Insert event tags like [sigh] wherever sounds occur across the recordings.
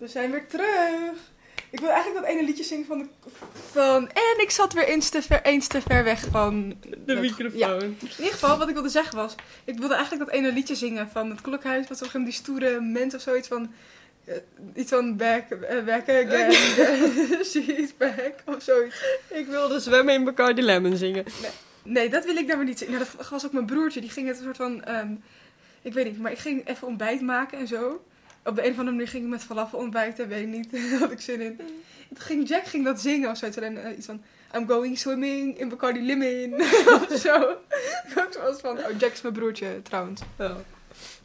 We zijn weer terug. Ik wil eigenlijk dat ene liedje zingen van, de, van... En ik zat weer eens te ver, eens te ver weg van... De het- microfoon. Ja. In ieder geval, wat ik wilde zeggen was... Ik wilde eigenlijk dat ene liedje zingen van het klokhuis. Wat zo die stoere mens of zoiets van... eh, iets van back, eh, back again. [laughs] [laughs] She's back. Of zoiets. Ik wilde zwemmen in Bacardi Lemon zingen. Nee, dat wil ik dan maar niet zingen. Nou, dat was ook mijn broertje. Die ging het een soort van... ehm, ik weet niet, maar ik ging even ontbijt maken en zo. Op de een of andere manier ging ik met falafel ontbijten. Weet ik niet. [laughs] Had ik zin in. Toen ging Jack ging dat zingen of zoiets. En eh, iets van... I'm going swimming in Bacardi Lemon. [laughs] of zo. Ik ook zo was van... Oh, Jack is mijn broertje trouwens.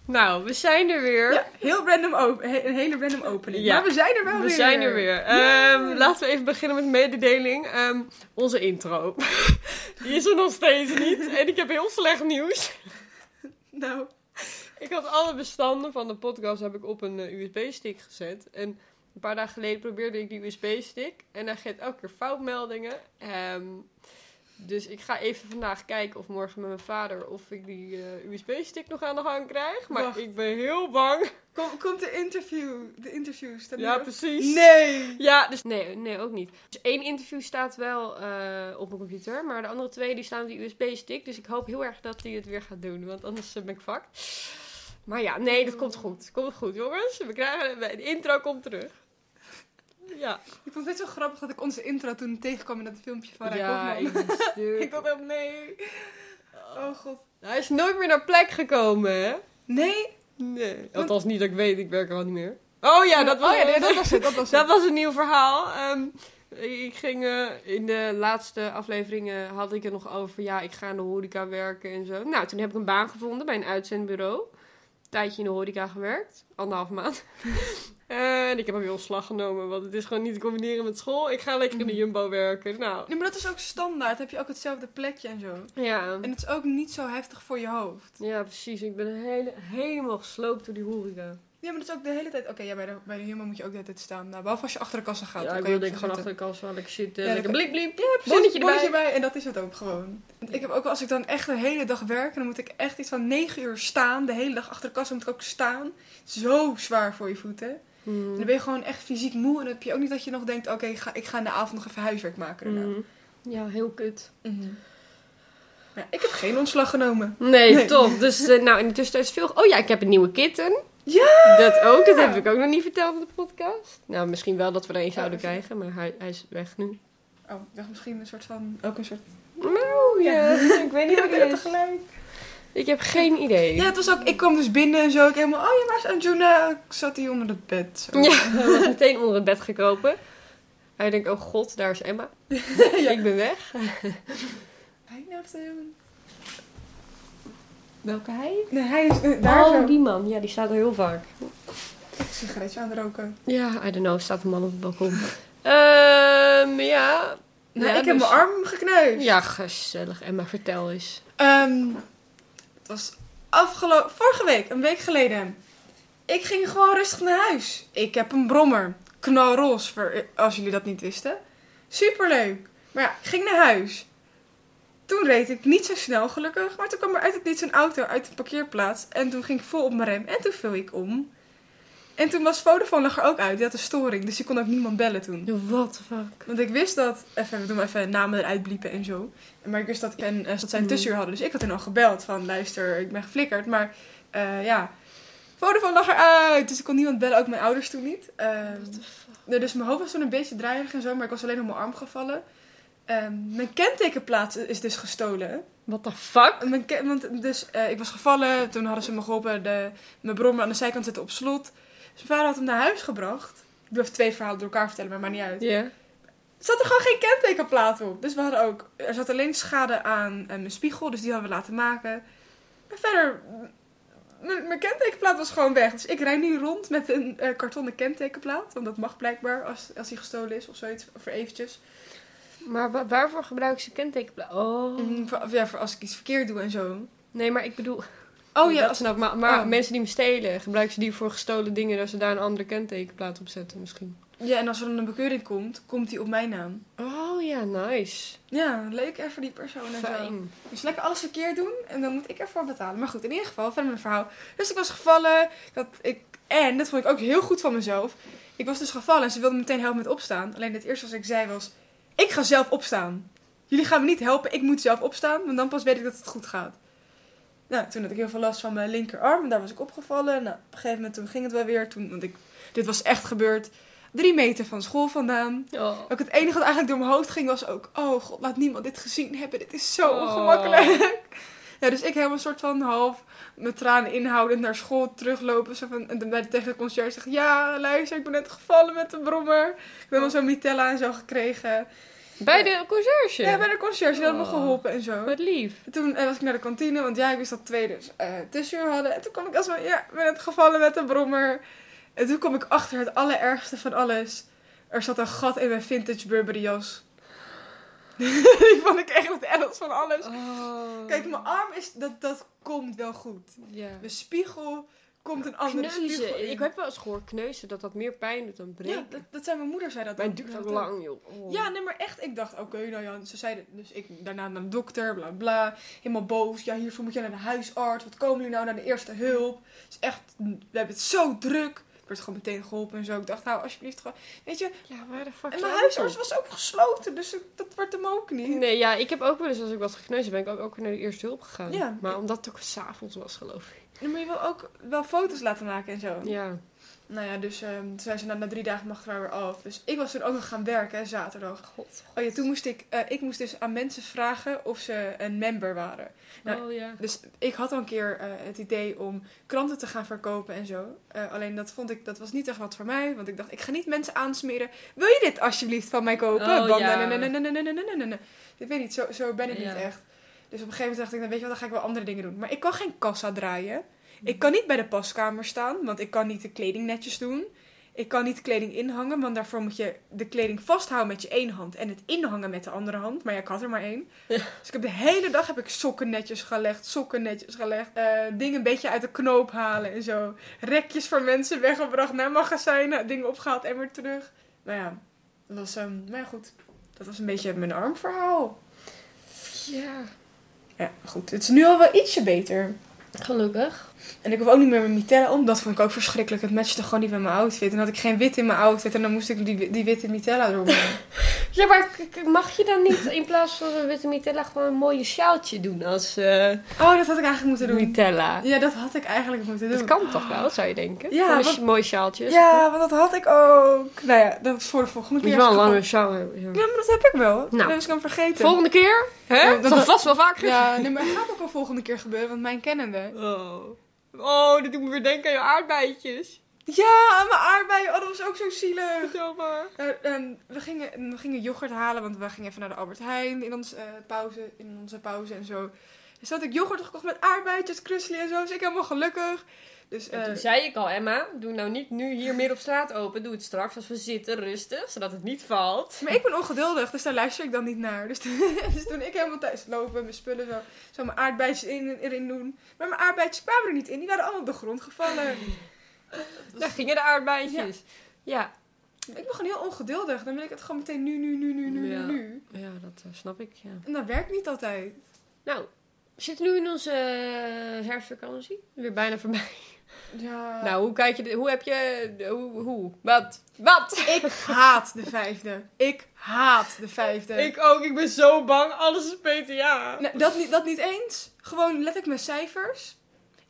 Nou, we zijn er weer. Ja, heel random op, he- een hele random opening. Ja. Maar we zijn er wel We weer. zijn er weer. Ehm, laten we even beginnen met mededeling. Ehm, onze intro. [laughs] Die is er nog steeds niet. En ik heb heel slecht nieuws. Nou, Ik had alle bestanden van de podcast heb ik op een eh, USB-stick gezet. En een paar dagen geleden probeerde ik die USB-stick. En hij geeft elke keer foutmeldingen. Ehm, dus ik ga even vandaag kijken of morgen met mijn vader of ik die eh, USB-stick nog aan de gang krijg. Maar Wacht. ik ben heel bang. kom, komt de interview. De interview staat Ja, precies. Nee. Ja, dus nee, nee, ook niet. Dus één interview staat wel eh, op mijn computer, maar de andere twee die staan op die USB-stick. Dus ik hoop heel erg dat hij het weer gaat doen, want anders ben ik fuck. Maar ja, nee, dat komt goed. Komt goed, jongens. We krijgen, de intro komt terug. Ja, Ik vond het zo grappig dat ik onze intro toen tegenkwam in dat filmpje van Rijk ja Hofman. [laughs] ik dacht echt, nee. Oh god. Hij is nooit meer naar plek gekomen, hè? Nee? Nee. Althans, niet dat ik weet, ik werk er al niet meer. Oh ja, dat was, oh, ja, nee, dat was het. Dat was [laughs] Dat het. was een nieuw verhaal. Ehm, ik ging eh, in de laatste afleveringen had ik het nog over, ja, ik ga in de horeca werken en zo. Nou, toen heb ik een baan gevonden bij een uitzendbureau. Tijdje in de horeca gewerkt, anderhalf maand. [laughs] en ik heb weer ontslag genomen, want het is gewoon niet te combineren met school. Ik ga lekker in de Jumbo werken. Nou, Nee, maar dat is ook standaard. Heb je ook hetzelfde plekje en zo. ja. En het is ook niet zo heftig voor je hoofd. Ja, precies. Ik ben hele, helemaal gesloopt door die horeca. Ja, maar dat is ook de hele tijd... Oké, ja, bij de, bij de Humor moet je ook de hele tijd staan. Nou, behalve als je achter de kassa gaat. Ja, ik wil denk gewoon achter de kassa lekker zitten. Ja, lekker blik blik. Ja, precies. Bonnetje Bonnetje erbij. erbij. En dat is het ook gewoon. Ik heb ook als ik dan echt de hele dag werk, dan moet ik echt iets van 9 uur staan. De hele dag achter de kassa moet ik ook staan. Zo zwaar voor je voeten. En Hmm. dan ben je gewoon echt fysiek moe. En dan heb je ook niet dat je nog denkt, oké, ik ga, ik ga in de avond nog even huiswerk maken. daarna. Hmm. Ja, heel kut. Mhm. Ja, ik heb geen ontslag genomen. Nee, Nee. top. Dus eh, nou, in de tussentijd is veel... Oh ja, ik heb een nieuwe kitten. Ja! Dat ook. Dat heb ik ook nog niet verteld in de podcast. Nou, misschien wel dat we er een zouden dat is- krijgen, maar hij, hij is weg nu. Oh, ik dacht misschien een soort van, ook een soort... Nou, ja. [laughs] ik weet niet [laughs] wat ik het heb is. tegelijk. Ik heb geen idee. Ja, het was ook, ik kwam dus binnen en zo. Ik helemaal, oh ja, waar is Anjuna? Ik zat hier onder het bed. Zo. Ja, [laughs] hij was meteen onder het bed gekropen. Hij denkt, oh god, daar is Emma. Ja. Ik ben weg. Hij hem... Welke hij? Nee, hij is eh, daar oh, zo. die man. Ja, die staat er heel vaak. Een sigaretje aan het roken. Ja, I don't know. Staat een man op het balkon. [laughs] Ehm, ja. Nee, Ja, ik heb dus- mijn arm gekneusd. Ja, gezellig. Emma, vertel eens. Ehm, het was afgelopen... Vorige week, een week geleden. Ik ging gewoon rustig naar huis. Ik heb een brommer. Knalroze, als jullie dat niet wisten. Superleuk. Maar ja, ik ging naar huis. Toen reed ik niet zo snel, gelukkig. Maar toen kwam er uit het niets een auto uit de parkeerplaats. En toen ging ik vol op mijn rem. En toen viel ik om. En toen was Vodafone lag er ook uit. Die had een storing. Dus je kon ook niemand bellen toen. What the fuck? Want ik wist dat... Even, we doen maar even namen eruit bliepen en zo. Maar ik wist dat, ik en, eh, dat zij een Mhm. tussenuur hadden. Dus ik had hen al gebeld van... Luister, ik ben geflikkerd. Maar eh, ja... Vodafone lag eruit. Dus ik kon niemand bellen. Ook mijn ouders toen niet. Ehm, nee, dus mijn hoofd was toen een beetje draaierig en zo. Maar ik was alleen op mijn arm gevallen. Ehm, mijn kentekenplaat is dus gestolen. What the fuck? Mijn want dus, eh, ik was gevallen. Toen hadden ze me geholpen. De, mijn brommer aan de zijkant zitten op slot. Dus mijn vader had hem naar huis gebracht. Ik even twee verhalen door elkaar vertellen, maar maakt niet uit. Ja. Er zat er gewoon geen kentekenplaat op. Dus we hadden ook... Er zat alleen schade aan mijn spiegel, dus die hadden we laten maken. Maar verder... Mijn kentekenplaat was gewoon weg. Dus ik rijd nu rond met een eh, kartonnen kentekenplaat. Want dat mag blijkbaar als, als die gestolen is of zoiets. Voor eventjes. Maar wa- waarvoor gebruiken ze kentekenplaat? Oh. Mm, voor, ja, voor als ik iets verkeerd doe en zo. Nee, maar ik bedoel... Oh ja, dat als, snap. Maar, maar Oh. mensen die me stelen, gebruiken ze die voor gestolen dingen... dat ze daar een andere kentekenplaat op zetten misschien? ja, en als er dan een bekeuring komt, komt die op mijn naam. Oh ja, nice. Ja, leuk even die persoon en zo. Fijn. Dus lekker alles verkeerd doen en dan moet ik ervoor betalen. Maar goed, in ieder geval, verder mijn verhaal. Dus ik was gevallen. Dat ik, en, dat vond ik ook heel goed van mezelf. Ik was dus gevallen en ze wilden me meteen helpen met opstaan. Alleen het eerste wat ik zei was, ik ga zelf opstaan. Jullie gaan me niet helpen, ik moet zelf opstaan, want dan pas weet ik dat het goed gaat. Nou, toen had ik heel veel last van mijn linkerarm en daar was ik opgevallen. Nou, op een gegeven moment toen ging het wel weer. Toen, want ik, dit was echt gebeurd drie meter van school vandaan. Oh. Ook het enige wat eigenlijk door mijn hoofd ging was ook... Oh god, laat niemand dit gezien hebben. Dit is zo Oh. ongemakkelijk. Ja, dus ik helemaal een soort van half met tranen inhoudend naar school teruglopen. Zo van, en dan bij de, tegen de conciërge zeggen... Ja, luister, ik ben net gevallen met de brommer. Ik heb al zo'n mitella en zo gekregen. Bij de conciërge? Ja, bij de conciërge. Die had me Oh. geholpen en zo. Wat lief. En toen eh, was ik naar de kantine, want ja, ik wist dat twee dus eh tussenuur hadden. En toen kwam ik als van, ja, ik ben net gevallen met de brommer. En toen kwam ik achter het allerergste van alles. Er zat een gat in mijn vintage Burberry jas. [laughs] Die vond ik echt het ergst van alles. Oh. Kijk, mijn arm is, dat, dat komt wel goed. Ja. De spiegel komt een andere spiegel in. Ik heb wel eens gehoord kneuzen dat dat meer pijn doet dan breken. ja, dat, dat zei mijn moeder, zei dat. Mijn duurt ook lang, joh. Oh. Ja, nee, maar echt, ik dacht, oké, nou ja, ze zeiden, dus ik daarna naar de dokter, bla bla, helemaal boos. Ja, hiervoor moet je naar de huisarts, wat komen jullie nou naar de eerste hulp? Het is echt, we hebben het zo druk. Ik werd gewoon meteen geholpen en zo. Ik dacht, nou, alsjeblieft, gewoon, weet je. Ja, waar de fuck En mijn huisarts was ook gesloten, dus dat werd hem ook niet. Nee, ja, ik heb ook wel eens als ik was gekneusd ben ik ook, ook naar de eerste hulp gegaan. Ja. Maar omdat het ook s'avonds was, geloof ik. Nee, Maar je wil ook wel foto's laten maken en zo. Ja. Nou ja, dus um, toen zijn ze na, na drie dagen mag wij weer af. Dus ik was toen ook nog gaan werken, zaterdag. God, Oh ja, toen moest ik, eh, ik moest dus aan mensen vragen of ze een member waren. Nou, oh, ja. Dus ik had al een keer eh, het idee om kranten te gaan verkopen en zo. Eh, alleen dat vond ik, dat was niet echt wat voor mij. Want ik dacht, ik ga niet mensen aansmeren. Wil je dit alsjeblieft van mij kopen? Oh, ja. Ik weet niet, zo, zo ben ik niet echt. Dus op een gegeven moment dacht ik, dan weet je wat, dan ga ik wel andere dingen doen. Maar ik kan geen kassa draaien. Ik kan niet bij de paskamer staan, want ik kan niet de kleding netjes doen. Ik kan niet kleding inhangen, want daarvoor moet je de kleding vasthouden met je één hand en het inhangen met de andere hand. Maar ja, ik had er maar één. [laughs] Dus ik heb de hele dag heb ik sokken netjes gelegd, sokken netjes gelegd, eh, dingen een beetje uit de knoop halen en zo. Rekjes voor mensen weggebracht naar magazijnen, dingen opgehaald en weer terug. Nou ja, dat was, ehm maar ja, goed. Dat was een beetje mijn armverhaal. Ja. Ja, goed. Het is nu al wel ietsje beter. Gelukkig. En ik hoef ook niet meer mijn mitella om. Dat vond ik ook verschrikkelijk. Het matchte gewoon niet met mijn outfit. En dan had ik geen wit in mijn outfit. En dan moest ik die, die witte mitella erop doen. [laughs] Ja, maar mag je dan niet in plaats van een witte mitella gewoon een mooie sjaaltje doen als eh Oh, dat had ik eigenlijk moeten doen. mitella? Ja, dat had ik eigenlijk moeten doen. Dat kan toch wel, zou je denken? Ja, een mooi sjaaltje. Ja, want dat had ik ook. Nou ja, dat is voor de volgende Moet keer. je wel een lange sjaal hebben. Ja. Maar dat heb ik wel. Nou. Dat ik hem vergeten. Volgende keer? Hè? Ja, dat zal vast wel vaker Ja, nee, maar het gaat ook wel volgende keer gebeuren. Want mijn kennende. Oh. Oh, dat doet me weer denken aan je aardbeidjes. Ja, mijn aardbeien. Oh, dat was ook zo zielig. Eh, en we, gingen, we gingen yoghurt halen, want we gingen even naar de Albert Heijn in, ons, eh, pauze, in onze pauze en zo. Dus had ik yoghurt gekocht met aardbeidjes, krusli en zo. Dus ik helemaal gelukkig. Dus, En eh, toen zei ik al, Emma, doe nou niet nu hier meer op straat open. Doe het straks als we zitten, rustig, zodat het niet valt. maar ik ben ongeduldig, dus daar luister ik dan niet naar. Dus, toen- [laughs] dus toen ik helemaal thuis lopen, mijn spullen zo, zo mijn aardbeidjes in, erin doen. Maar mijn aardbeidjes kwamen er niet in, die waren allemaal op de grond gevallen. [laughs] Daar gingen de aardbeidjes. Ja. Ik ben gewoon heel ongeduldig. Dan wil ik het gewoon meteen nu, nu, nu, nu, nu, Ja. nu. Ja, dat eh, snap ik, ja. En dat werkt niet altijd. Nou, we zitten nu in onze eh, herfstvakantie. Weer bijna voorbij. Ja. Nou, hoe kijk je... Hoe heb je... Hoe? hoe wat? Wat? Ik haat de vijfde. Ik haat de vijfde. [laughs] Ik ook. Ik ben zo bang. Alles is PTA. Dat, niet, dat niet eens. Gewoon let ik mijn cijfers.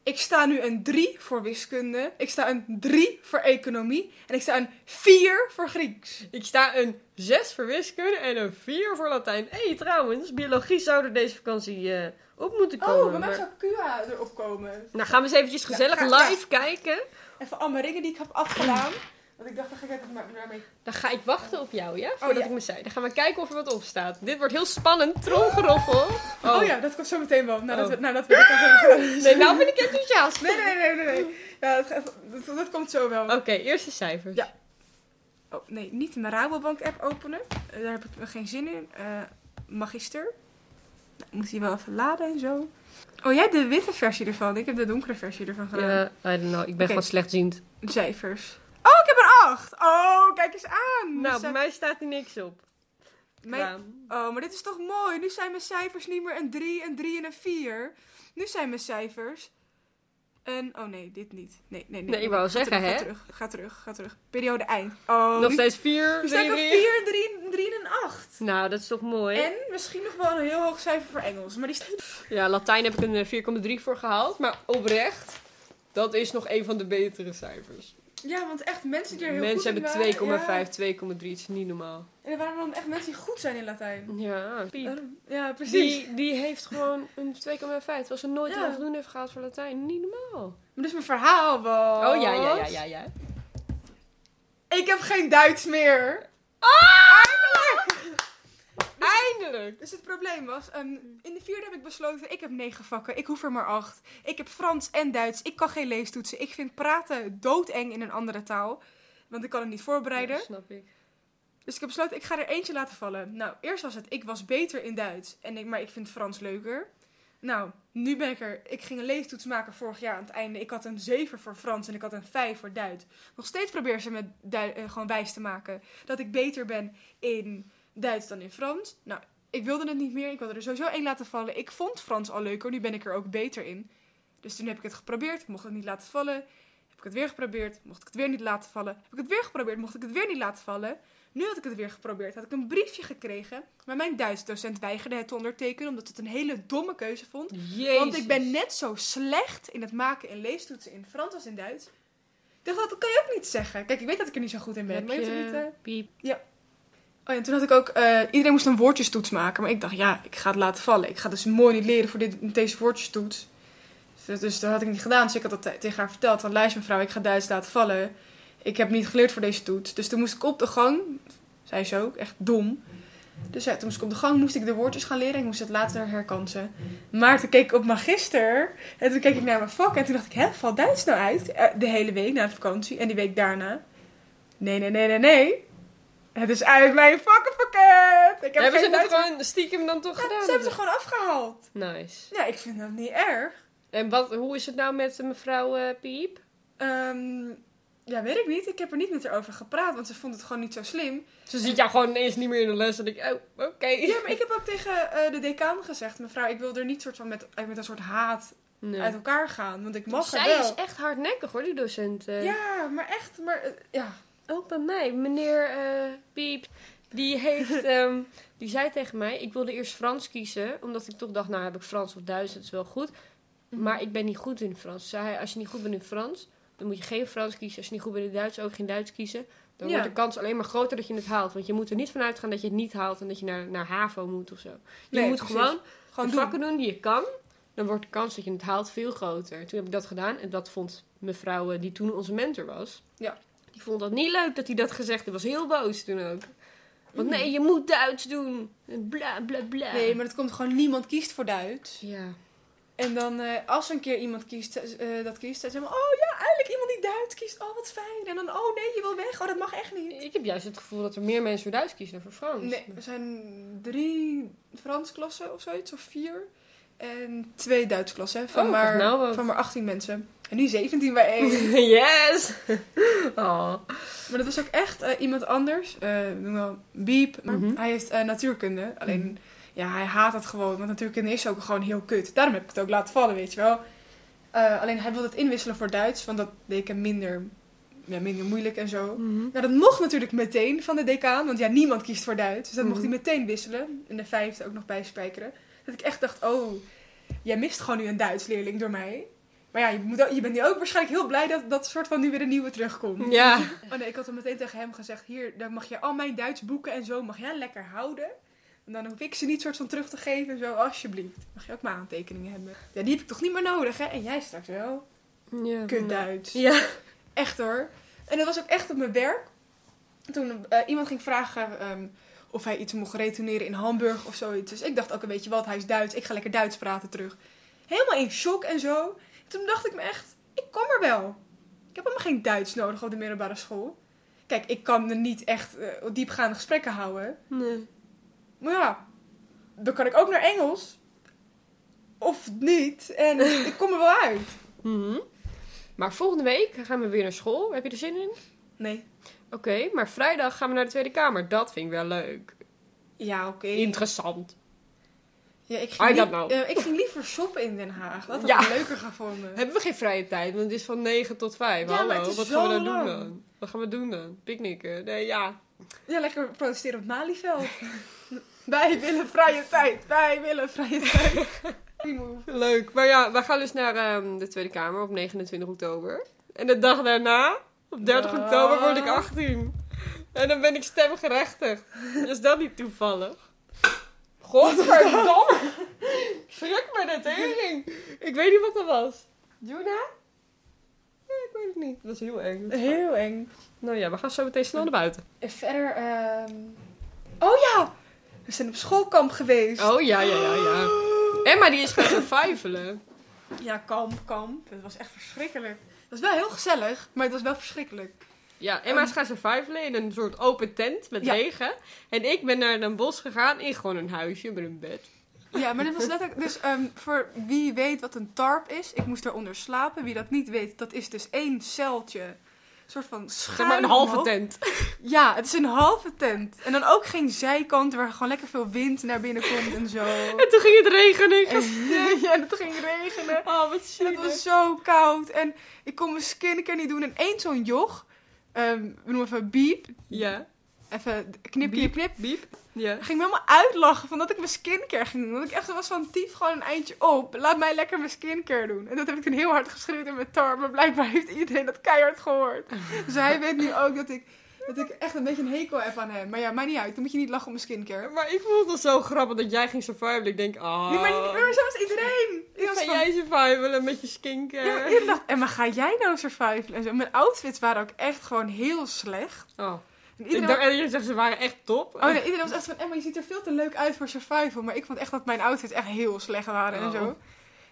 Ik sta nu een 3 voor wiskunde. Ik sta een 3 voor economie. En ik sta een 4 voor Grieks. Ik sta een 6 voor wiskunde en een 4 voor Latijn. Hé, hey, trouwens, biologie zou er deze vakantie eh, op moeten komen. Oh, bij mij maar- zou QA erop komen. Nou, gaan we eens eventjes gezellig Ja, live kijken. Even al mijn ringen die ik heb afgedaan. Want ik dacht, dan ga ik even daarmee... Dan ga ik wachten op jou, ja? Voordat ja. ik me zei. Dan gaan we kijken of er wat op staat. Dit wordt heel spannend. Tromgeroffel. Oh. ja, dat komt zo meteen wel. Nadat, Oh. we, nadat we dit hebben gedaan. Nee, nou vind ik enthousiast. Nee, nee, nee, nee. nee. Ja, dat, gaat- dat, dat komt zo wel. Oké, eerste cijfers. Ja. Oh, nee, niet mijn Rabobank-app openen. Eh, daar heb ik geen zin in. Eh, magister. Nou, moet die wel even laden en zo. Oh, jij hebt de witte versie ervan. Ik heb de donkere versie ervan gedaan. Ja, I don't know. Ik ben Oké. gewoon slechtziend. Cijfers. Oh, ik heb een 8. Oh, kijk eens aan. Nou, Dus, bij eh, mij staat er niks op. mijn-. Oh, maar dit is toch mooi? Nu zijn mijn cijfers niet meer een 3, een 3 en een 4. Nu zijn mijn cijfers een... Oh nee, dit niet. Nee, nee, nee. Nee, ik wou Ga zeggen, terug, hè? Ga terug, ga terug, ga terug. Periode eind. Oh, Nog nu- steeds 4, nu sta ik op 3, 4, 3, 3 en 8. Nou, dat is toch mooi. En misschien nog wel een heel hoog cijfer voor Engels. Maar die staat... Ja, Latijn heb ik een eh, 4,3 voor gehaald. Maar oprecht, dat is nog een van de betere cijfers. Ja, want echt mensen die er heel Mensen goed in hebben waren, 2,5, 2,3. Het is niet normaal. En er waren dan echt mensen die goed zijn in Latijn. Ja, Piep. Ja, precies. Die, die heeft gewoon een 2,5. Terwijl ze nooit Ja. voldoende heeft gehaald voor Latijn. Niet normaal. Maar dus mijn verhaal was... Oh ja, ja, ja, ja, ja. Ik heb geen Duits meer. Eindelijk! Dus het probleem was, ehm, in de vierde heb ik besloten, ik heb negen vakken, ik hoef er maar acht. Ik heb Frans en Duits, ik kan geen leestoetsen. Ik vind praten doodeng in een andere taal, want ik kan het niet voorbereiden. Ja, snap ik. Dus ik heb besloten, ik ga er eentje laten vallen. Nou, eerst was het, ik was beter in Duits, en ik, maar ik vind Frans leuker. Nou, nu ben ik er, ik ging een leestoets maken vorig jaar aan het einde. Ik had een 7 voor Frans en ik had een 5 voor Duits. Nog steeds probeer ze me eh, gewoon wijs te maken dat ik beter ben in Duits dan in Frans. Nou, ik wilde het niet meer. Ik wilde er sowieso één laten vallen. Ik vond Frans al leuker. Nu ben ik er ook beter in. Dus toen heb ik het geprobeerd. Mocht het niet laten vallen. Heb ik het weer geprobeerd. Mocht ik het weer niet laten vallen. Heb ik het weer geprobeerd. Mocht ik het weer niet laten vallen. Nu had ik het weer geprobeerd. Had ik een briefje gekregen. Maar mijn Duits docent weigerde het te ondertekenen. Omdat het een hele domme keuze vond. Jezus. Want ik ben net zo slecht in het maken en leestoetsen in Frans als in Duits. Ik dacht, dat kan je ook niet zeggen. Kijk, ik weet dat ik er niet zo goed in ben. Maar je niet, eh, Piep. Oh en toen had ik ook... eh, iedereen moest een woordjestoets maken. Maar ik dacht, ja, ik ga het laten vallen. Ik ga dus mooi niet leren voor dit, deze woordjestoets. Dus, dus dat had ik niet gedaan. Dus ik had dat te- tegen haar verteld. Van, luister mevrouw, ik ga Duits laten vallen. Ik heb niet geleerd voor deze toets. Dus toen moest ik op de gang... Zei ze ook, echt dom. Dus toen moest ik op de gang moest ik de woordjes gaan leren. Ik moest het later herkansen. Maar toen keek ik op magister. En toen keek ik naar mijn vak. En toen dacht ik, hè, valt Duits nou uit? Eh, de hele week na de vakantie. En die week daarna. Nee, nee, nee, nee, nee. Het is uit mijn vakkenpakket. Ik heb Hebben ze het Duits- gewoon stiekem dan toch Ja, gedaan? ze hebben ze gewoon afgehaald. Nice. Ja, ik vind dat niet erg. En wat, hoe is het nou met mevrouw eh, Piep? Ehm, ja, weet ik niet. Ik heb er niet met haar over gepraat, want ze vond het gewoon niet zo slim. Ze ziet jou gewoon ineens niet meer in de les. En ik, oh, oké. Ja, maar ik heb ook tegen eh, de decaan gezegd, mevrouw, ik wil er niet soort van met, eh, met een soort haat Nee. uit elkaar gaan. Want ik mag er Zij wel. is echt hardnekkig hoor, die docent. Ja, maar echt, maar ja. Ook bij mij. Meneer eh, Piep, die heeft... [laughs] ehm, die zei tegen mij, ik wilde eerst Frans kiezen. Omdat ik toch dacht, nou heb ik Frans of Duits, dat is wel goed. Maar ik ben niet goed in Frans. Zei hij, als je niet goed bent in Frans, dan moet je geen Frans kiezen. Als je niet goed bent in Duits, ook geen Duits kiezen. Dan Ja. wordt de kans alleen maar groter dat je het haalt. Want je moet er niet vanuit gaan dat je het niet haalt en dat je naar, naar HAVO moet of zo. Je Nee, moet precies. gewoon Gewoon de vakken doen die je kan. Dan wordt de kans dat je het haalt veel groter. Toen heb ik dat gedaan en dat vond mevrouw die toen onze mentor was. Ja. Die vond dat niet leuk dat hij dat gezegd heeft. was heel boos toen ook. Want Mm. nee, je moet Duits doen. En Bla bla bla. Nee, maar dat komt gewoon niemand kiest voor Duits. Ja. En dan, eh, als een keer iemand kiest, eh, dat kiest, dan zeggen we, oh ja, eindelijk iemand die Duits kiest. Oh, wat fijn. En dan, oh nee, je wil weg. Oh, dat mag echt niet. Ik heb juist het gevoel dat er meer mensen voor Duits kiezen dan voor Frans. Nee, er zijn drie Frans klassen of zoiets, of vier. En twee Duits klassen, van, Oh, maar, nou van maar 18 mensen. En nu 17 bij één. [laughs] yes! [laughs] Oh. maar dat was ook echt eh, iemand anders. eh noem wel Biep. Maar Mhm. Hij heeft eh, natuurkunde. Alleen, ja, hij haat het gewoon. Want natuurkunde is ook gewoon heel kut. Daarom heb ik het ook laten vallen, weet je wel. Alleen hij wilde het inwisselen voor Duits. Want dat deed ik hem minder, ja, minder moeilijk en zo. Mhm. Nou, dat mocht natuurlijk meteen van de decaan, want ja, niemand kiest voor Duits. Dus dat mocht Mhm. hij meteen wisselen. En de vijfde ook nog bijspijkeren. Dat ik echt dacht, oh, jij mist gewoon nu een Duits leerling door mij. Maar ja, je, moet je bent nu ook waarschijnlijk heel blij dat dat soort van nu weer een nieuwe terugkomt. Ja. [laughs] Oh nee, ik had dan meteen tegen hem gezegd, hier, dan mag je al mijn Duits boeken en zo, mag jij lekker houden. En dan hoef ik ze niet soort van terug te geven en zo, alsjeblieft. Mag je ook mijn aantekeningen hebben. Ja, die heb ik toch niet meer nodig, hè? En jij straks wel. ja. Kut Duits. Ja. Echt hoor. En dat was ook echt op mijn werk. Toen eh, iemand ging vragen ehm, of hij iets mocht retourneren in Hamburg of zoiets. Dus ik dacht ook, weet je wat, hij is Duits. Ik ga lekker Duits praten terug. Helemaal in shock en zo. Toen dacht ik me echt, ik kom er wel. Ik heb helemaal geen Duits nodig op de middelbare school. Kijk, ik kan er niet echt eh, diepgaande gesprekken houden. Nee. Maar ja, dan kan ik ook naar Engels. Of niet. En [laughs] ik kom er wel uit. Mhm. Maar volgende week gaan we weer naar school. Heb je er zin in? Nee. Oké, maar vrijdag gaan we naar de Tweede Kamer. Dat vind ik wel leuk. Ja, oké. Interessant. Ja, ik I ging, don't lief- know. eh, ik ging liever shoppen in Den Haag. Dat had Ja. ik leuker gevonden. Hebben we geen vrije tijd? Want het is van 9 tot 5. Ja, maar Hallo, wat gaan we dan doen dan? Wat gaan we doen dan? Picknicken? Nee, ja. Ja, lekker protesteren op Malieveld. [laughs] Wij willen vrije tijd. Wij willen vrije tijd. Leuk. Maar ja, we gaan dus naar ehm, de Tweede Kamer op 29 oktober. En de dag daarna, op 30 Ja. oktober, word ik 18. En dan ben ik stemgerechtigd. Is dat niet toevallig? Godverdomme! [laughs] Schrik me de tering. Ik weet niet wat dat was. Juna? Nee, ik weet het niet. Dat is heel eng. Heel eng. Nou ja, we gaan zo meteen snel naar buiten. En verder... ehm, Oh ja! We zijn op schoolkamp geweest. Oh ja, ja, ja, ja. Emma die is gaan survivalen. Ja, kamp, kamp. Het was echt verschrikkelijk. Het was wel heel gezellig, maar het was wel verschrikkelijk. Ja, Emma is gaan survivalen in een soort open tent met Ja. regen. En ik ben naar een bos gegaan in gewoon een huisje met een bed. Ja, maar dit was letterlijk... Dus ehm, voor wie weet wat een tarp is, ik moest eronder slapen. Wie dat niet weet, dat is dus één celtje. Een soort van schuin maar een halve tent. Ja, het is een halve tent. En dan ook geen zijkant waar gewoon lekker veel wind naar binnen komt en zo. [laughs] En toen ging het regenen. En, [laughs] ja, en het ging regenen. Oh, wat En het was zo koud. En ik kon mijn skincare niet doen. En één zo'n joch, ehm, we noemen even Biep. Ja. Even knip, knip, knip. Biep. Ja. ging me helemaal uitlachen van dat ik mijn skincare ging doen. Dat ik echt was van, tief gewoon een eindje op. Laat mij lekker mijn skincare doen. En dat heb ik toen heel hard geschreeuwd in mijn tar. Maar blijkbaar heeft iedereen dat keihard gehoord. [laughs] Dus hij weet nu ook dat ik, dat ik echt een beetje een hekel heb aan hem. Maar ja, maakt niet uit. Dan moet je niet lachen om mijn skincare. Maar ik vond het wel zo grappig dat jij ging survivalen. Ik denk, ah. Nee, maar, maar zo was iedereen. Ik Ga van, jij survivalen met je Ja, skincare? maar iedereen dacht, en maar ga jij nou survivalen? En zo. Mijn outfits waren ook echt gewoon heel slecht. Oh. En Ik iedereen, dacht, zegt ze waren echt top. oh, nee, iedereen was echt van, Emma, je ziet er veel te leuk uit voor survival. Maar ik vond echt dat mijn outfits echt heel slecht waren en Oh. zo.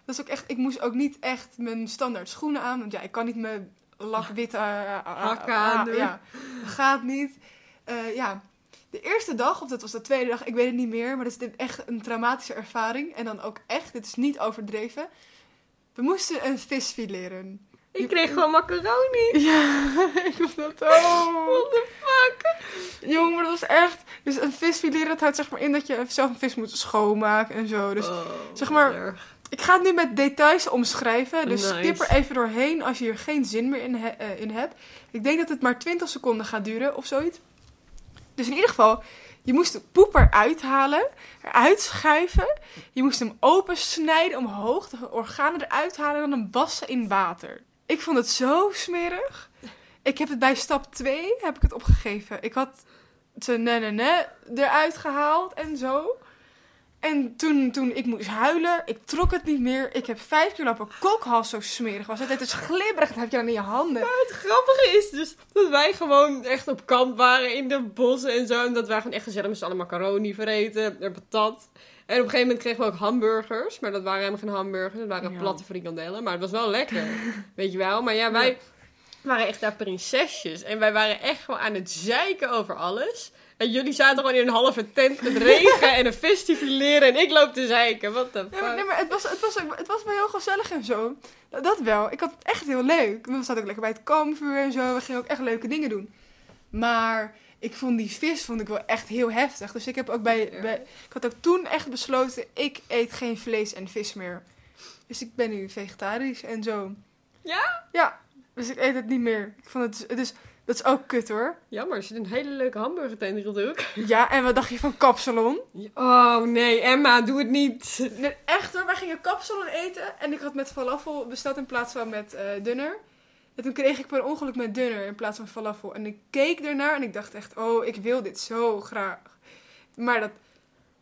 Dat is ook echt, ik moest ook niet echt mijn standaard schoenen aan. Want ja, ik kan niet mijn lakwitte uh, Hakken aandoen. Ja, gaat niet. Eh, ja, de eerste dag, of dat was de tweede dag, ik weet het niet meer. Maar dat is echt een traumatische ervaring. En dan ook echt, dit is niet overdreven. We moesten een vis fileren. Ik kreeg gewoon macaroni. Ja, [laughs] ik vond dat ook. What the fuck? Jongen, maar dat was echt... Dus een vis fileren, dat houdt zeg maar in dat je zelf een vis moet schoonmaken en zo. Dus Oh, zeg maar- erg. Ik ga het nu met details omschrijven. Dus Nice. skip er even doorheen als je er geen zin meer in, he- eh, in hebt. Ik denk dat het maar 20 seconden gaat duren of zoiets. Dus in ieder geval, je moest de poep eruit halen, eruit schuiven. Je moest hem opensnijden omhoog, de organen eruit halen en dan hem wassen in water. Ik vond het zo smerig. Ik heb het bij stap 2 heb ik het opgegeven. Ik had ze ne, ne, ne eruit gehaald en zo. En toen, toen ik moest huilen, ik trok het niet meer. Ik heb vijf keer lopen kokhals zo smerig was. Het Het is glibberig, dat heb je dan in je handen. Het grappige is dus dat wij gewoon echt op kamp waren in de bossen en zo. En dat wij gewoon echt gezellig met z'n allen macaroni vreten en patat. En op een gegeven moment kregen we ook hamburgers. Maar dat waren helemaal geen hamburgers. Dat waren Ja. platte frikandellen. Maar het was wel lekker. [laughs] Weet je wel. Maar ja, wij waren echt daar prinsesjes. En wij waren echt gewoon aan het zeiken over alles. En jullie zaten gewoon in een halve tent met regen en een festivuleren. En ik loop te zeiken. Wat de Ja, maar, fuck. nee, maar het, was, het, was, het was wel heel gezellig en zo. Dat, wel. Ik had het echt heel leuk. We zaten ook lekker bij het kampvuur en zo. We gingen ook echt leuke dingen doen. Maar ik vond die vis vond ik wel echt heel heftig. Dus ik heb ook bij, bij... Ik had ook toen echt besloten, ik eet geen vlees en vis meer. Dus ik ben nu vegetarisch en zo. Ja? Ja, dus ik eet het niet meer. Ik vond het... is, dat is ook kut hoor. Jammer, er zit een hele leuke hamburger de hoek. [laughs] Ja, en wat dacht je van kapsalon? Oh nee, Emma, doe het niet. Nee, echt hoor, wij gingen kapsalon eten en ik had met falafel besteld in plaats van met eh dunner. En toen kreeg ik per ongeluk met dunner in plaats van falafel. En ik keek ernaar en ik dacht echt, oh, ik wil dit zo graag. Maar dat,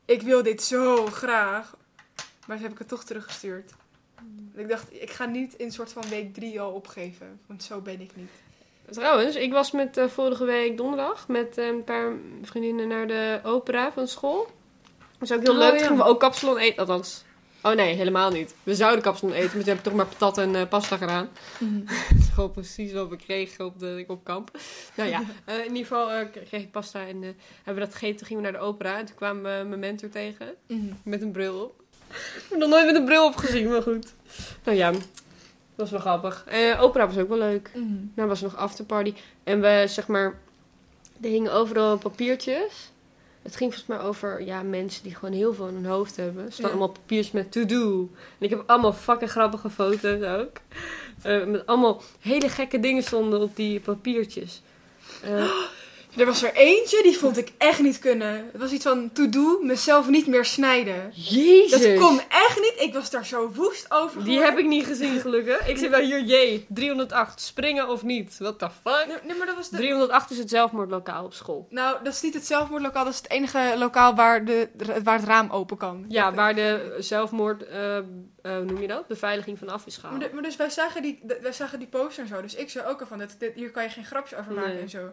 ik wil dit zo graag. Maar toen heb ik het toch teruggestuurd. Ik dacht, ik ga niet in soort van week drie al opgeven, want zo ben ik niet. Trouwens, ik was met eh, vorige week donderdag met eh, een paar vriendinnen naar de opera van school. Dat is ook heel Oh, leuk. Ja. gingen we ook kapsalon eten. Althans, oh nee, helemaal niet. We zouden kapsalon eten, maar toen heb ik toch maar patat en eh, pasta gedaan. [laughs] Dat is gewoon precies wat we kregen op, de, op kamp. Nou ja, [laughs] in ieder geval kreeg ik pasta en hebben we dat gegeten. Toen gingen we naar de opera en toen kwamen we mijn mentor tegen. Met een bril op. Ik heb nog nooit met een bril op gezien, maar goed. Nou ja, was wel grappig. Eh, opera was ook wel leuk. Nou was nog afterparty. En we, zeg maar, er hingen overal papiertjes. Het ging volgens mij over ja, mensen die gewoon heel veel in hun hoofd hebben. Er staan Ja. allemaal papiers met to-do. En ik heb allemaal fucking grappige foto's ook. Eh, met allemaal hele gekke dingen stonden op die papiertjes. Eh, [gasps] Er was er eentje, die vond ik echt niet kunnen. Het was iets van to do, mezelf niet meer snijden. Jezus! Dat kon echt niet. Ik was daar zo woest over. Die heb ik niet gezien, gelukkig. Ik zit wel hier, jee, 308, springen of niet? What the fuck? Nee, nee, maar dat was de... 308 is het zelfmoordlokaal op school. Nou, dat is niet het zelfmoordlokaal. Dat is het enige lokaal waar, de, waar het raam open kan. Ja, waar de zelfmoord, eh, eh, hoe noem je dat? Beveiliging vanaf is gehaald. Maar, de- maar dus wij zagen, die, wij zagen die poster en zo. Dus ik zei ook al van, dit, dit, hier kan je geen grapje over maken Nee. en zo.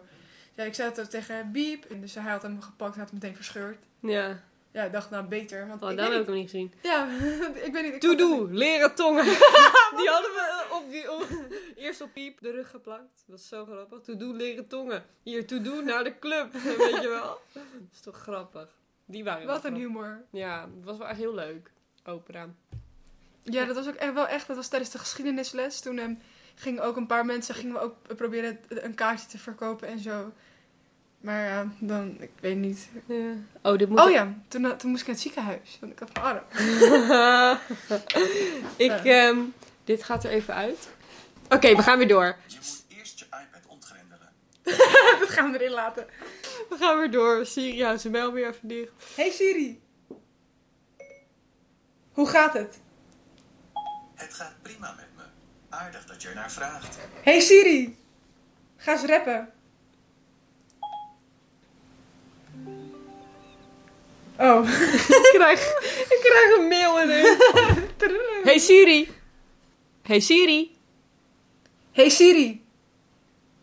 Ja, ik zei het tegen Biep. En dus hij had hem gepakt en had hem meteen verscheurd. Ja, Ja, ik dacht nou beter. Want oh, ik dat heb ik nog niet gezien. Ja, [laughs] ik weet niet. ik To vond het do, leren tongen. [laughs] Die hadden we eh, op die, op- eerst op piep de rug geplakt. Dat is zo grappig. To do, leren tongen. Hier, to do, naar de club. [laughs] Weet je wel? Dat is toch grappig. Die waren Wat een humor. Ja, het was wel echt heel leuk. Opera. Ja, dat was ook echt wel echt. Dat was tijdens de geschiedenisles. Toen ehm, gingen ook een paar mensen gingen we ook proberen een kaartje te verkopen en zo. Maar ja, dan, ik weet niet. Ja. Oh, dit moet Oh ja, toen, eh, toen moest ik naar het ziekenhuis. Want ik had mijn arm. [laughs] ik, ehm, dit gaat er even uit. Oké, we gaan weer door. Je moet eerst je iPad ontgrendelen. [laughs] dat gaan we erin laten. We gaan weer door. Siri houdt zijn mail weer even dicht. Hey Siri. Hoe gaat het? Het gaat prima met me. Aardig dat je ernaar vraagt. Hey Siri. Ga eens rappen. Oh. [laughs] ik, krijg, ik krijg een mail in. [laughs] Hey Siri. Hey Siri. Hey Siri.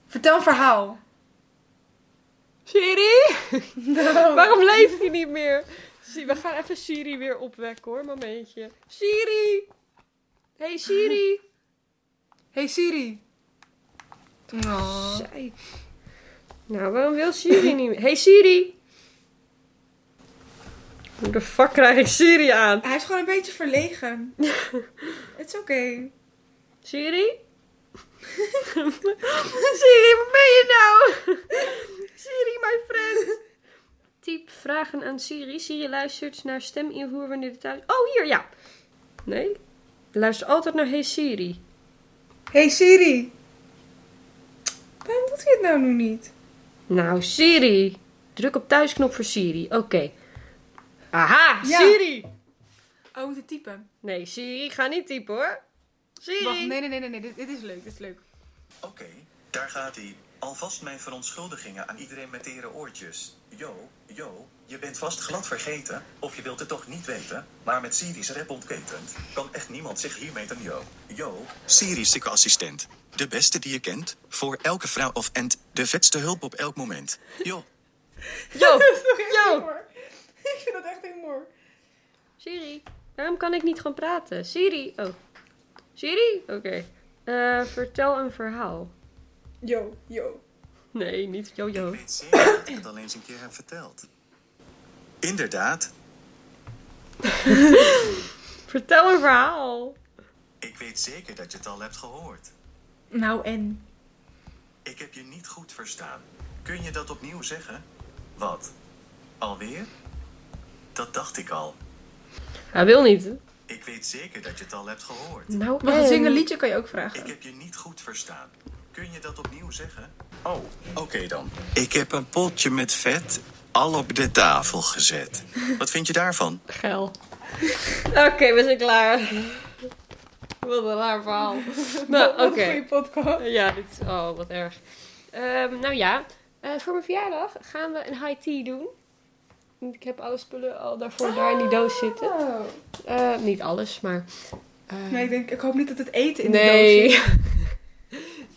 Vertel een verhaal. Siri? [laughs] Waarom leeft hij niet meer? Zie- We gaan even Siri weer opwekken hoor, momentje. Siri! Hey Siri! Hey Siri. Oh. Zij. Nou, waarom wil Siri niet meer? Hey Siri! Hoe de fuck krijg ik Siri aan? Hij is gewoon een beetje verlegen. Het is oké. Siri? [laughs] Siri, waar ben je nou? [laughs] Siri, my friend. Typ vragen aan Siri. Siri luistert naar steminvoer wanneer de thuis... Oh, hier, ja. Nee. Luister altijd naar Hey Siri. Hey Siri. Waarom doet hij het nou nu niet? Nou, Siri. Druk op thuisknop voor Siri. Oké. Aha, Ja. Siri. Oh, we moeten typen. Nee, Siri, ga niet typen hoor. Siri. Wacht, nee, nee, nee, nee, nee. Dit, dit is leuk, dit is leuk. Oké, daar gaat hij. Alvast mijn verontschuldigingen aan iedereen met tere oortjes. Yo, yo, je bent vast glad vergeten, of je wilt het toch niet weten, maar met Siri's rap ontketend kan echt niemand zich hiermee dan yo. Yo, Siri's zieke assistent. De beste die je kent, voor elke vrouw of ent, de vetste hulp op elk moment. Yo. Yo, [laughs] [laughs] Dat is toch echt yo. humor? [laughs] Ik vind dat echt humor. Siri, waarom kan ik niet gewoon praten? Siri, oh. Siri? Oké. Eh, vertel een verhaal. Yo, yo. Nee, niet jojo. Ik weet zeker dat ik het al eens een keer heb verteld. Inderdaad, [laughs] Vertel een verhaal. ik weet zeker dat je het al hebt gehoord. Nou en? Ik heb je niet goed verstaan. Kun je dat opnieuw zeggen? Wat? Alweer? Dat dacht ik al. Hij wil niet. Ik weet zeker dat je het al hebt gehoord. Nou, Mag en? ik zingen een liedje? Kan je ook Ik vragen. heb je niet goed verstaan. Kun je dat opnieuw zeggen? Oh, oké dan. Ik heb een potje met vet al op de tafel gezet. Wat vind je daarvan? Geil. [laughs] Oké, we zijn klaar. Wat een raar verhaal. [laughs] nou, oké. Goede podcast. Ja, dit is... Oh, wat erg. Ehm, nou ja, eh, voor mijn verjaardag gaan we een high tea doen. Ik heb alle spullen al daarvoor daar in die doos zitten. Oh. Eh, niet alles, maar... eh, Nee, ik, denk, ik hoop niet dat het eten in de doos zit. [laughs]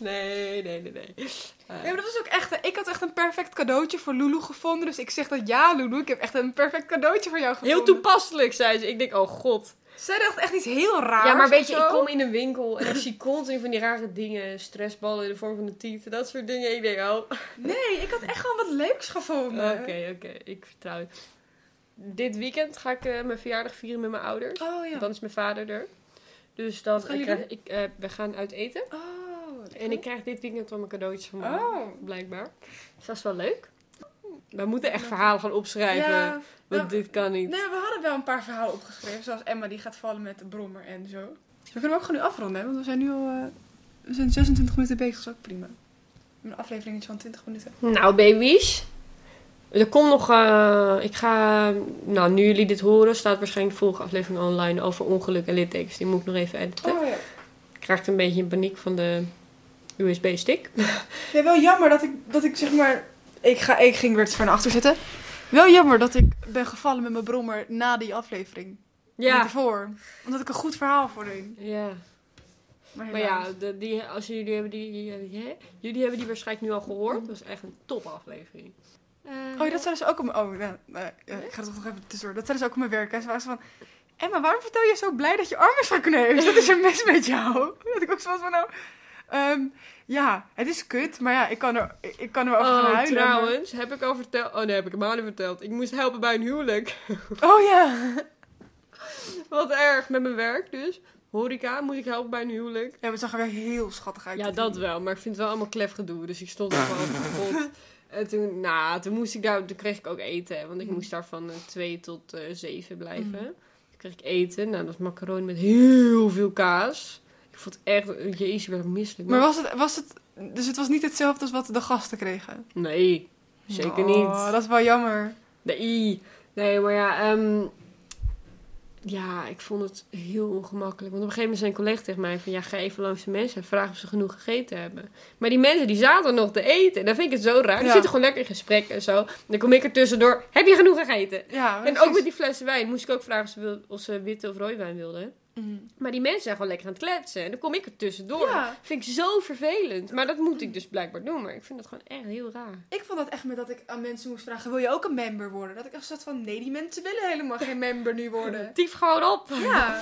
nee, nee, nee, nee. Eh, Nee, maar dat was ook echt... Ik had echt een perfect cadeautje voor Lulu gevonden. Dus ik zeg dat ja, Lulu. Ik heb echt een perfect cadeautje voor jou gevonden. heel toepasselijk, zei ze. Ik denk, oh god. Zij dacht echt iets heel raars. Ja, maar weet je, zo. ik kom in een winkel en ik zie continu van die rare dingen. Stressballen in de vorm van een tiet. Dat soort dingen. Ik denk, oh... Nee, ik had echt gewoon wat leuks gevonden. Oké, oké. Ik vertrouw je. Dit weekend ga ik eh, mijn verjaardag vieren met mijn ouders. Oh ja. Dan is mijn vader er. Dus dan ik jullie krijg, ik, eh, we gaan uit eten. Oh. En ik krijg dit weekend al mijn cadeautjes van me. Oh. Blijkbaar. Dus dat is wel leuk. We moeten echt verhalen gaan opschrijven. Ja, want nou, dit kan niet. nee, we hadden wel een paar verhalen opgeschreven. Zoals Emma die gaat vallen met de brommer en zo. We kunnen ook gewoon nu afronden, hè, want we zijn nu al... eh, we zijn 26 minuten bezig, dat is ook prima. Een aflevering is van 20 minuten. Nou, baby's. Er komt nog... eh, ik ga... Nou, nu jullie dit horen, staat waarschijnlijk de volgende aflevering online over ongeluk en littekens. Die moet ik nog even editen. Oh ja. Ik krijg een beetje in paniek van de USB-stick. [laughs] Ja, wel jammer dat ik, dat ik zeg maar... Ik, ga, ik ging weer ver naar achter zitten. Wel jammer dat ik ben gevallen met mijn brommer na die aflevering. Ja. ervoor. Omdat ik een goed verhaal voor deed. Ja. Maar, Maar ja, de, die, als jullie hebben die, jullie hebben die waarschijnlijk nu al gehoord. Dat was echt een top aflevering. Oh, ja, dat zeiden ze ook op mijn... Oh, ik ga er toch nog even tussendoor. Dat zeiden ze ook op mijn werk. Hè. Ze waren van... Emma, waarom vertel je zo blij dat je arm is gekneusd? Dat is er mis met jou. [laughs] Dat ik ook zo was van, nou... ehm, ja, het is kut, maar ja, ik kan er, ik, kan er wel over gaan Oh, huilen. maar- trouwens, heb ik al verteld... Oh nee, heb ik hem al niet verteld. Ik moest helpen bij een huwelijk. [laughs] Oh ja. Wat erg, met mijn werk dus. Horeca, moet ik helpen bij een huwelijk. Ja, maar het zag er heel schattig uit. Ja, dat wel, maar ik vind het wel allemaal klef gedoe. Dus ik stond er gewoon God. [laughs] En toen, nou, toen moest ik daar, toen kreeg ik ook eten. Want ik Mm. moest daar van eh, twee tot eh, zeven blijven. Mm. Toen kreeg ik eten. Nou, dat was macaroni met heel veel kaas. Ik vond het echt, jezus, ik werd misselijk. Maar was het, was het... Dus het was niet hetzelfde als wat de gasten kregen? Nee, zeker Oh, niet. dat is wel jammer. Nee, nee, maar ja, ehm, ja, ik vond het heel ongemakkelijk. Want op een gegeven moment zei een collega tegen mij van... Ja, ga even langs de mensen en vraag of ze genoeg gegeten hebben. Maar die mensen, die zaten nog te eten. En dan vind ik het zo raar. Die Ja. zitten gewoon lekker in gesprek en zo. En dan kom ik er tussendoor. Heb je genoeg gegeten? Ja, En ook met die flessen wijn moest ik ook vragen of ze, wil, of ze witte of rode wijn wilden. Mhm. Maar die mensen zijn gewoon lekker aan het kletsen. En dan kom ik er tussendoor. Ja. Vind ik zo vervelend. Maar dat moet ik dus blijkbaar doen. Maar ik vind dat gewoon echt heel raar. Ik vond dat echt met dat ik aan mensen moest vragen: wil je ook een member worden? Dat ik echt zat van: nee, die mensen willen helemaal geen [laughs] member nu worden. Tief gewoon op. Ja.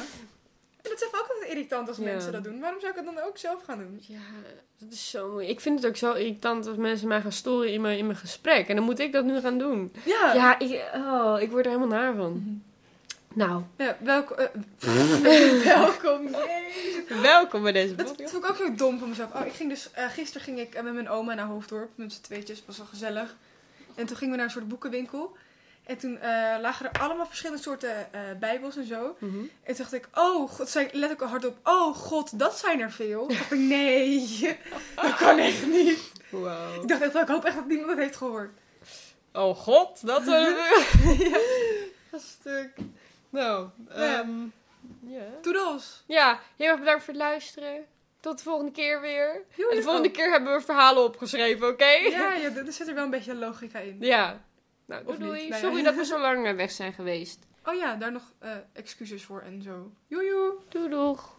En dat is ook altijd irritant als Ja. mensen dat doen. Waarom zou ik het dan ook zelf gaan doen? Ja, dat is zo moeilijk. Ik vind het ook zo irritant als mensen mij gaan storen in mijn, in mijn gesprek. En dan moet ik dat nu gaan doen. Ja. Ja, ik, oh, ik word er helemaal naar van. Nou, Ja, [laughs] welkom. eh, welkom. Jezus. welkom bij deze Dat podcast. vond ik ook zo dom van mezelf. Oh, ik ging dus, eh, gisteren ging ik eh, met mijn oma naar Hoofddorp. Met z'n tweetjes. was wel gezellig. En toen gingen we naar een soort boekenwinkel. En toen eh, lagen er allemaal verschillende soorten eh, bijbels en zo. Mhm. En toen dacht ik, oh, god, zei ik letterlijk al hardop, oh god, dat zijn er veel. Toen dacht ik, nee, [laughs] dat kan echt niet. Wow. Ik dacht echt, ik hoop echt dat niemand het heeft gehoord. Oh god, dat [laughs] we... Dat stuk. Nou, Ja. ehm, ja. Toedels. Ja, heel erg bedankt voor het luisteren. Tot de volgende keer weer. Joe, En de volgende keer hebben we verhalen opgeschreven, oké? Ja, ja, er zit er wel een beetje logica in. Ja. Nou, doei. ja. Sorry dat we [laughs] zo lang weg zijn geweest. Oh ja, daar nog eh, excuses voor en zo. Joe, joe. Doei doeg.